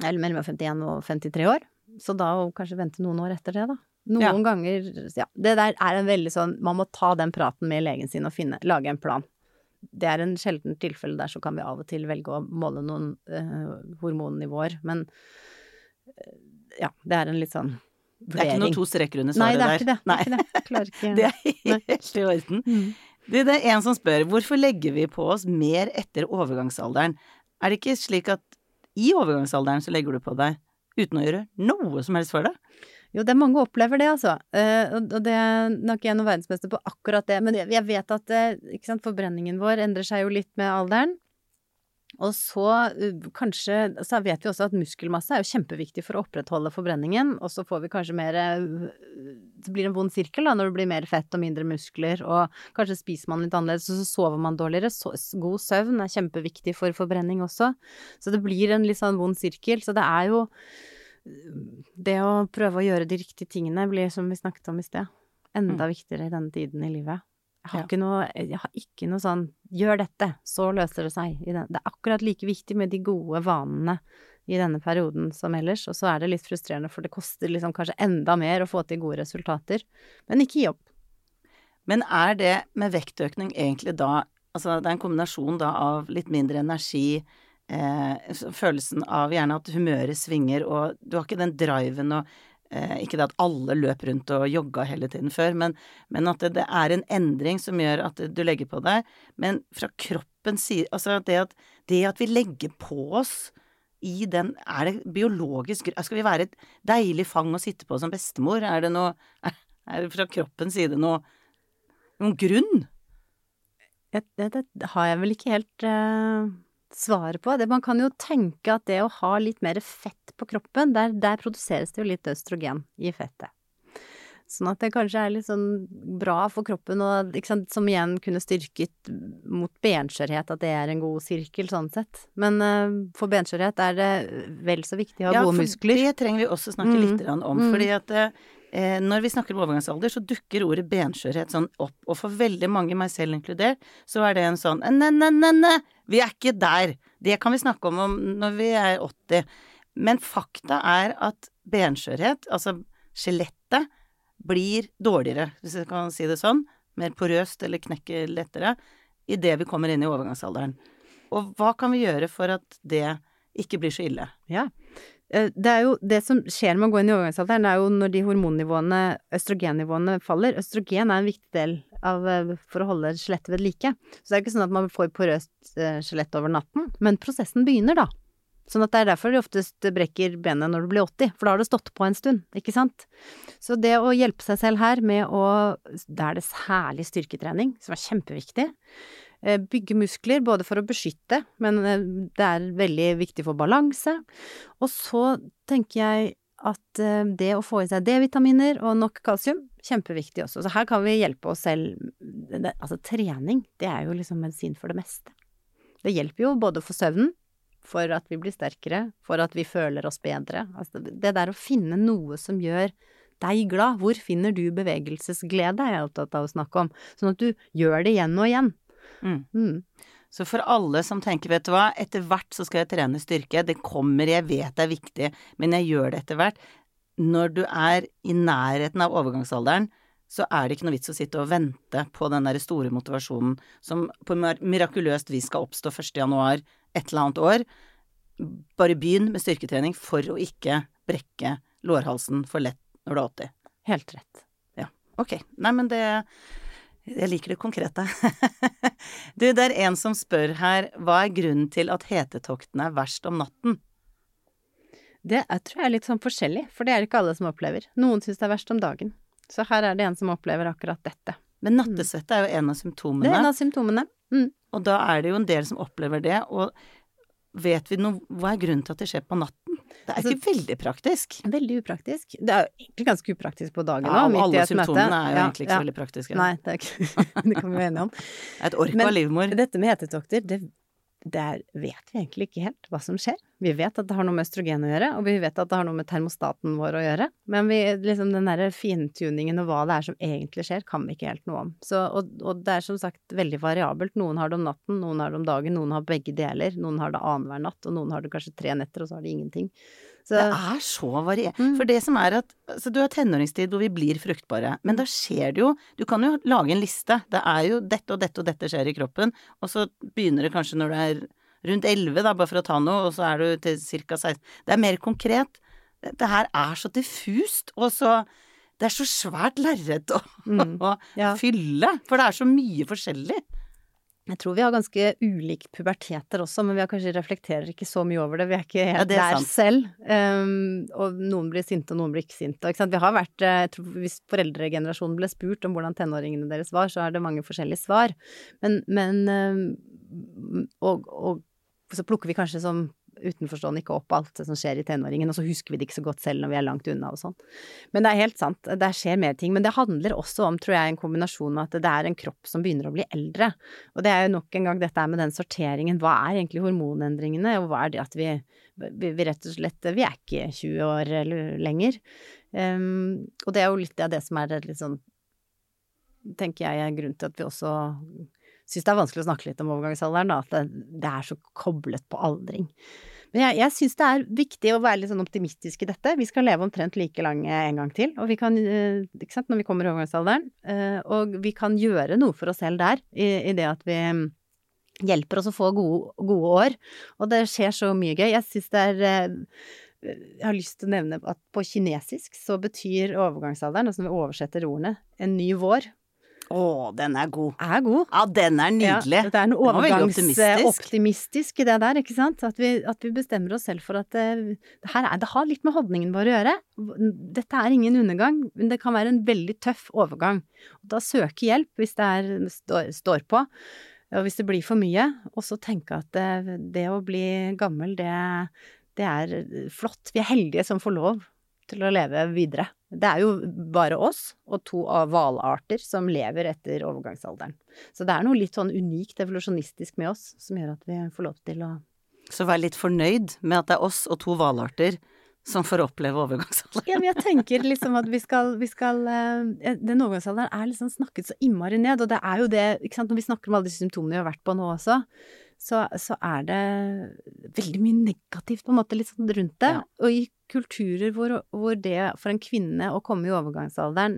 eller mellom 51 og 53 år. Så da å kanskje vente noen år etter det, da. Noen Ja. ganger Ja. Det der er en veldig sånn Man må ta den praten med legen sin og finne Lage en plan. Det er en sjelden tilfelle der så kan vi av og til velge å måle noen eh, hormonnivåer, men eh, ja, det er en litt sånn Det er ikke vurdering. noe to streker under Nei, svaret det er der. ikke det. Nei. er ikke det. Ikke Det er helt i orden. Mm. Det er en som spør, hvorfor legger vi på oss mer etter overgangsalderen? Er det ikke slik at i overgangsalderen så legger du på deg uten å gjøre noe som helst for det? Jo, det er mange opplever det, altså. Eh, og det er nok jeg noen verdensmester på akkurat det. Men jeg vet at eh, ikke sant, forbrenningen vår endrer seg jo litt med alderen. Og så uh, kanskje Så vet vi også at muskelmasse er jo kjempeviktig for å opprettholde forbrenningen. Og så får vi kanskje mer Det blir en vond sirkel da, når det blir mer fett og mindre muskler. Og kanskje spiser man litt annerledes, og så sover man dårligere. Så, god søvn er kjempeviktig for forbrenning også. Så det blir en litt sånn vond sirkel. Så det er jo det å prøve å gjøre de riktige tingene blir, som vi snakket om i sted, enda viktigere i denne tiden i livet. Jeg har, Ja. ikke noe, jeg har ikke noe sånn 'gjør dette, så løser det seg'. I. Det er akkurat like viktig med de gode vanene i denne perioden som ellers, og så er det litt frustrerende, for det koster liksom kanskje enda mer å få til gode resultater. Men ikke gi opp. Men er det med vektøkning egentlig da Altså det er en kombinasjon da av litt mindre energi, eh, følelsen av gjerne at humøret svinger, og du har ikke den driven og eh, Ikke det at alle løp rundt og jogga hele tiden før, men, men at det, det er en endring som gjør at du legger på deg. Men fra kroppens side Altså det at, det at vi legger på oss i den Er det biologisk Skal vi være et deilig fang å sitte på som bestemor? Er det noe Er, er det fra kroppens side noe noen grunn? Det, det, det har jeg vel ikke helt eh, svaret på. Det, man kan jo tenke at det å ha litt mer fett på kroppen, der, der produseres det jo litt østrogen i fettet. Sånn at det kanskje er litt sånn bra for kroppen, og, sant, som igjen kunne styrket mot benskjørhet, at det er en god sirkel sånn sett. Men uh, for benskjørhet er det vel så viktig å ha gode for muskler. det trenger vi også snakke Mm. litt om. Mm. Fordi at eh, når vi snakker om overgangsalder, så dukker ordet benskjørhet sånn opp. Og for veldig mange, meg selv inkludert, så er det en sånn ne, ne, ne, ne, vi er ikke der. Det kan vi snakke om, om når vi er 80. Men fakta er at benskjørhet, altså skjelettet, blir dårligere, hvis jeg kan si det sånn. Mer porøst eller knekker lettere idet vi kommer inn i overgangsalderen. Og hva kan vi gjøre for at det ikke blir så ille? Ja. Eh, Det er jo det som skjer med å gå inn i overgangsalderen, det er jo når de hormonnivåene, østrogennivåene, faller. Østrogen er en viktig del av, eh, for å holde skjelettet ved like. Så det er ikke sånn at man får porøst eh, skjelett over natten, men prosessen begynner da. Sånn at det er derfor de oftest brekker benet når du blir 80, for da har det stått på en stund, ikke sant? Så det å hjelpe seg selv her med å Da er det særlig styrketrening, som er kjempeviktig. Eh, Bygge muskler, både for å beskytte, men eh, det er veldig viktig for balanse. Og så tenker jeg at eh, det å få i seg D-vitaminer og nok kalsium, kjempeviktig også. Så her kan vi hjelpe oss selv. Altså trening, det er jo liksom medisin for det meste. Det hjelper jo både for søvnen, for at vi blir sterkere, for at vi føler oss bedre. Altså det der å finne noe som gjør deg glad. Hvor finner du bevegelsesglede, er jeg opptatt av å snakke om. Sånn at du gjør det igjen og igjen. Mm. Mm. Så for alle som tenker, vet du hva, etter hvert så skal jeg trene styrke, det kommer, jeg vet det er viktig, men jeg gjør det etter hvert. Når du er i nærheten av overgangsalderen, så er det ikke noe vits å sitte og vente på den der store motivasjonen som på mir- mirakuløst vis skal oppstå 1. januar et eller annet år. Bare begynn med styrketrening for å ikke brekke lårhalsen for lett når du er 80. Helt rett. Ja. Ok. Nei, men det Jeg liker det konkrete. du, det er en som spør her, hva er grunnen til at hetetoktene er verst om natten? Det er, tror jeg er litt sånn forskjellig, for det er det ikke alle som opplever. Noen syns det er verst om dagen. Så her er det en som opplever akkurat dette. Men nattesvette er jo en av symptomene. Det er en av symptomene. Mm. Og da er det jo en del som opplever det, og vet vi noe Hva er grunnen til at det skjer på natten? Det er Altså- ikke veldig praktisk. Veldig upraktisk. Det er jo egentlig ganske upraktisk på dagen òg, Ja, alle møte. symptomene er jo Ja, egentlig ikke ja. så veldig praktiske. Nei, det, er ikke, det kan vi være enige om. Det er et ork av livmor. Dette med hetetokter, det, det er, vet vi egentlig ikke helt hva som skjer. Vi vet at det har noe med østrogen å gjøre, og vi vet at det har noe med termostaten vår å gjøre. Men vi, liksom den derre fintuningen og hva det er som egentlig skjer, kan vi ikke helt noe om. Så, og, og det er som sagt veldig variabelt. Noen har det om natten, noen har det om dagen, noen har begge deler. Noen har det annenhver natt, og noen har det kanskje tre netter, og så har de ingenting. Så, Det er så variert. Mm. For det som er at altså, du har tenåringstid hvor vi blir fruktbare, men da skjer det jo Du kan jo lage en liste. Det er jo dette og dette og dette skjer i kroppen, og så begynner det kanskje når du er rundt 11, da, bare for å ta noe, og så er du til ca. 16. Det er mer konkret. Det her er så diffust, og så Det er så svært lerret å, Mm, å ja. fylle, for det er så mye forskjellig. Jeg tror vi har ganske ulik puberteter også, men vi har kanskje reflekterer ikke så mye over det. Vi er ikke helt ja, er der sant. selv. Um, og noen blir sinte, og noen blir ikke sinte. Ikke sant? Vi har vært, eh, jeg tror Hvis foreldregenerasjonen ble spurt om hvordan tenåringene deres var, så er det mange forskjellige svar. Men, men um, og, og så plukker vi kanskje som utenforstående ikke opp alt som skjer i tenåringen, og så husker vi det ikke så godt selv når vi er langt unna og sånn. Men det er helt sant, det skjer mer ting. Men det handler også om, tror jeg, en kombinasjon med at det er en kropp som begynner å bli eldre. Og det er jo nok en gang dette med den sorteringen. Hva er egentlig hormonendringene, og hva er det at vi, vi, vi rett og slett Vi er ikke 20 år eller lenger. Um, og det er jo litt av det som er litt sånn Tenker jeg er grunnen til at vi også syns det er vanskelig å snakke litt om overgangsalderen, da. At det, det er så koblet på aldring. Men jeg, jeg syns det er viktig å være litt sånn optimistisk i dette. Vi skal leve omtrent like lange en gang til, og vi kan, eh, ikke sant, når vi kommer i overgangsalderen. eh, Og vi kan gjøre noe for oss selv der, i, i det at vi mm, hjelper oss å få gode, gode år. Og det skjer så mye gøy. Jeg syns det er eh, jeg har lyst til å nevne at på kinesisk så betyr overgangsalderen, altså når vi oversetter ordene, en ny vår. Å, den er god. Er god. Ja, den er nydelig. Ja, det er noe overgangsoptimistisk i det der, ikke sant? At vi, at vi bestemmer oss selv for at det, det, her er, det har litt med holdningen vår å gjøre. Dette er ingen undergang, men det kan være en veldig tøff overgang. Og da søke hjelp hvis det er, står, står på, og hvis det blir for mye. Og så tenke at det, det å bli gammel, det, det er flott. Vi er heldige som får lov til å leve videre. Det er jo bare oss og to hvalarter som lever etter overgangsalderen. Så det er noe litt sånn unikt evolusjonistisk med oss som gjør at vi får lov til å Så vær litt fornøyd med at det er oss og to hvalarter som får oppleve overgangsalderen. Ja, men jeg tenker liksom at vi skal, vi skal eh, Den overgangsalderen er liksom snakket så innmari ned, og det er jo det ikke sant, Når vi snakker om alle de symptomene vi har vært på nå også, så, så er det veldig mye negativt på en måte litt sånn rundt det. Ja. Og i kulturer hvor, hvor det for en kvinne å komme i overgangsalderen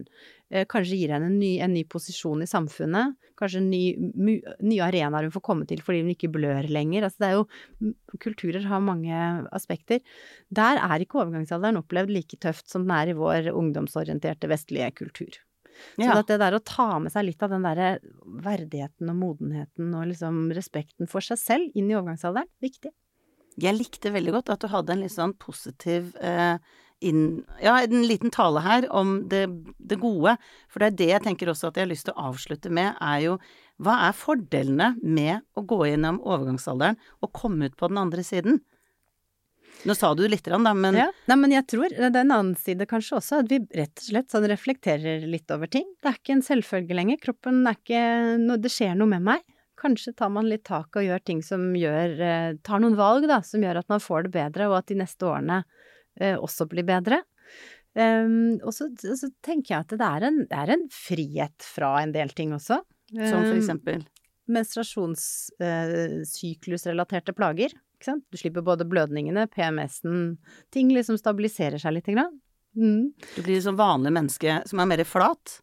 eh, kanskje gir henne en ny, en ny posisjon i samfunnet, kanskje en ny, mu, nye arenaer hun får komme til fordi hun ikke blør lenger. Altså det er jo Kulturer har mange aspekter. Der er ikke overgangsalderen opplevd like tøft som den er i vår ungdomsorienterte vestlige kultur. Så Ja. at det der å ta med seg litt av den derre verdigheten og modenheten og liksom respekten for seg selv inn i overgangsalderen, viktig. Jeg likte veldig godt at du hadde en litt sånn positiv eh, inn, Ja, en liten tale her om det, det gode. For det er det jeg tenker også at jeg har lyst til å avslutte med, er jo hva er fordelene med å gå gjennom overgangsalderen og komme ut på den andre siden? Nå sa du litt, da, men Ja. Nei, men jeg tror det er en annen side kanskje også, at vi rett og slett sånn reflekterer litt over ting. Det er ikke en selvfølge lenger. Kroppen er ikke noe Det skjer noe med meg. Kanskje tar man litt tak og gjør ting som gjør eh, Tar noen valg, da, som gjør at man får det bedre, og at de neste årene eh, også blir bedre. Um, og så, så tenker jeg at det er, en, det er en frihet fra en del ting også. som for Um, menstruasjonssyklusrelaterte uh, plager. Ikke sant? Du slipper både blødningene, PMS-en Ting liksom stabiliserer seg litt. Grann. Mm. Du blir som vanlig menneske som er mer flat.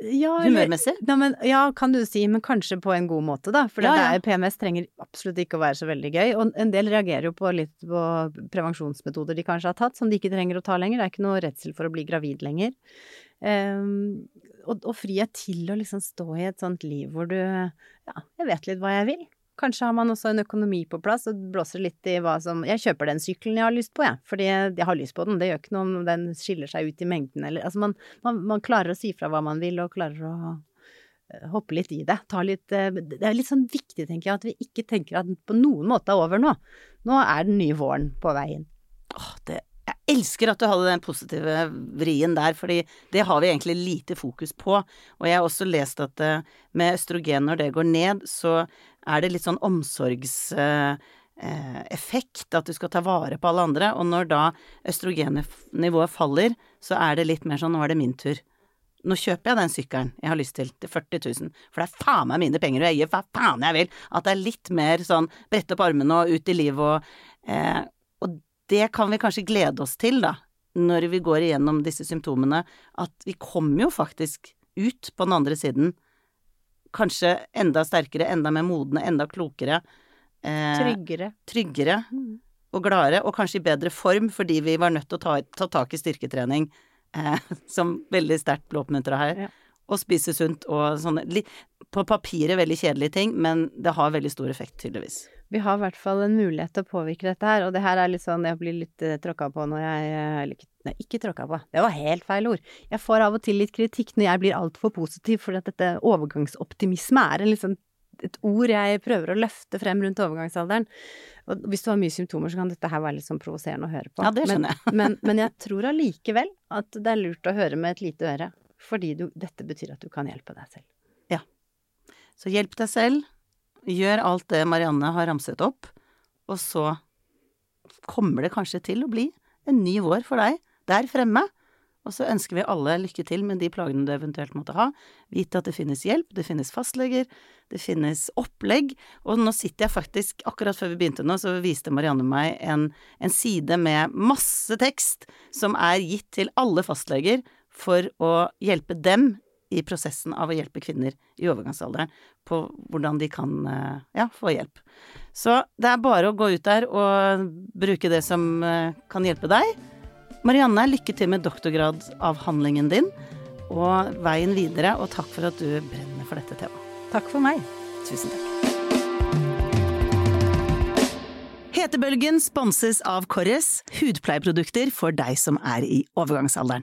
Ja, Humørmessig. Ja, men, ja, kan du si, men kanskje på en god måte, da. For Ja, det er, PMS trenger absolutt ikke å være så veldig gøy. Og en del reagerer jo på litt på prevensjonsmetoder de kanskje har tatt, som de ikke trenger å ta lenger. Det er ikke noe redsel for å bli gravid lenger. Um, og, og frihet til å liksom stå i et sånt liv hvor du Ja, jeg vet litt hva jeg vil. Kanskje har man også en økonomi på plass og blåser litt i hva som Jeg kjøper den sykkelen jeg har lyst på, jeg. Fordi jeg har lyst på den. Det gjør ikke noe om den skiller seg ut i mengden eller Altså man, man, man klarer å si fra hva man vil, og klarer å eh, hoppe litt i det. Litt eh, Det er litt sånn viktig, tenker jeg, at vi ikke tenker at den på noen måte er over nå. Nå er den nye våren på vei inn. Åh, det, jeg elsker at du hadde den positive vrien der, fordi det har vi egentlig lite fokus på. Og jeg har også lest at eh, med østrogen, når det går ned, så er det litt sånn omsorgs... eh, at du skal ta vare på alle andre, og når da østrogennivået faller, så er det litt mer sånn nå er det min tur. Nå kjøper jeg den sykkelen jeg har lyst til, til 40 000, for det er faen meg mine penger, og jeg gjør hva faen jeg vil. At det er litt mer sånn brette opp armene og ut i livet og eh, det kan vi kanskje glede oss til, da, når vi går igjennom disse symptomene, at vi kommer jo faktisk ut på den andre siden. Kanskje enda sterkere, enda mer modne, enda klokere. Eh, Tryggere. tryggere og gladere, og kanskje i bedre form fordi vi var nødt til å ta, ta tak i styrketrening, eh, som veldig sterkt ble oppmuntra her, Ja. og spise sunt og sånne På papiret veldig kjedelige ting, men det har veldig stor effekt, tydeligvis. Vi har i hvert fall en mulighet til å påvirke dette her, og det her er litt sånn Jeg blir litt uh, tråkka på når jeg eh, Eller ikke, nei, ikke tråkka på. Det var helt feil ord. Jeg får av og til litt kritikk når jeg blir altfor positiv, fordi at dette overgangsoptimisme er en sånn et ord jeg prøver å løfte frem rundt overgangsalderen. Og hvis du har mye symptomer, så kan dette her være litt sånn provoserende å høre på. Ja, det skjønner jeg. men, men jeg tror allikevel at det er lurt å høre med et lite øre, fordi du, dette betyr at du kan hjelpe deg selv. Ja. Så hjelp deg selv, gjør alt det Marianne har ramset opp, og så kommer det kanskje til å bli en ny vår for deg der fremme. Og så ønsker vi alle lykke til med de plagene du eventuelt måtte ha. Vite at det finnes hjelp, det finnes fastleger, det finnes opplegg. Og nå sitter jeg faktisk, akkurat før vi begynte nå, så viste Marianne meg en, en side med masse tekst som er gitt til alle fastleger for å hjelpe dem i prosessen av å hjelpe kvinner i overgangsalderen på hvordan de kan eh, ja, få hjelp. Så det er bare å gå ut der og bruke det som eh, kan hjelpe deg. Marianne, lykke til med doktorgradsavhandlingen din og veien videre, og takk for at du brenner for dette temaet. Takk for meg. Tusen takk. Hetebølgen sponses av Korres, hudpleieprodukter for deg som er i overgangsalderen.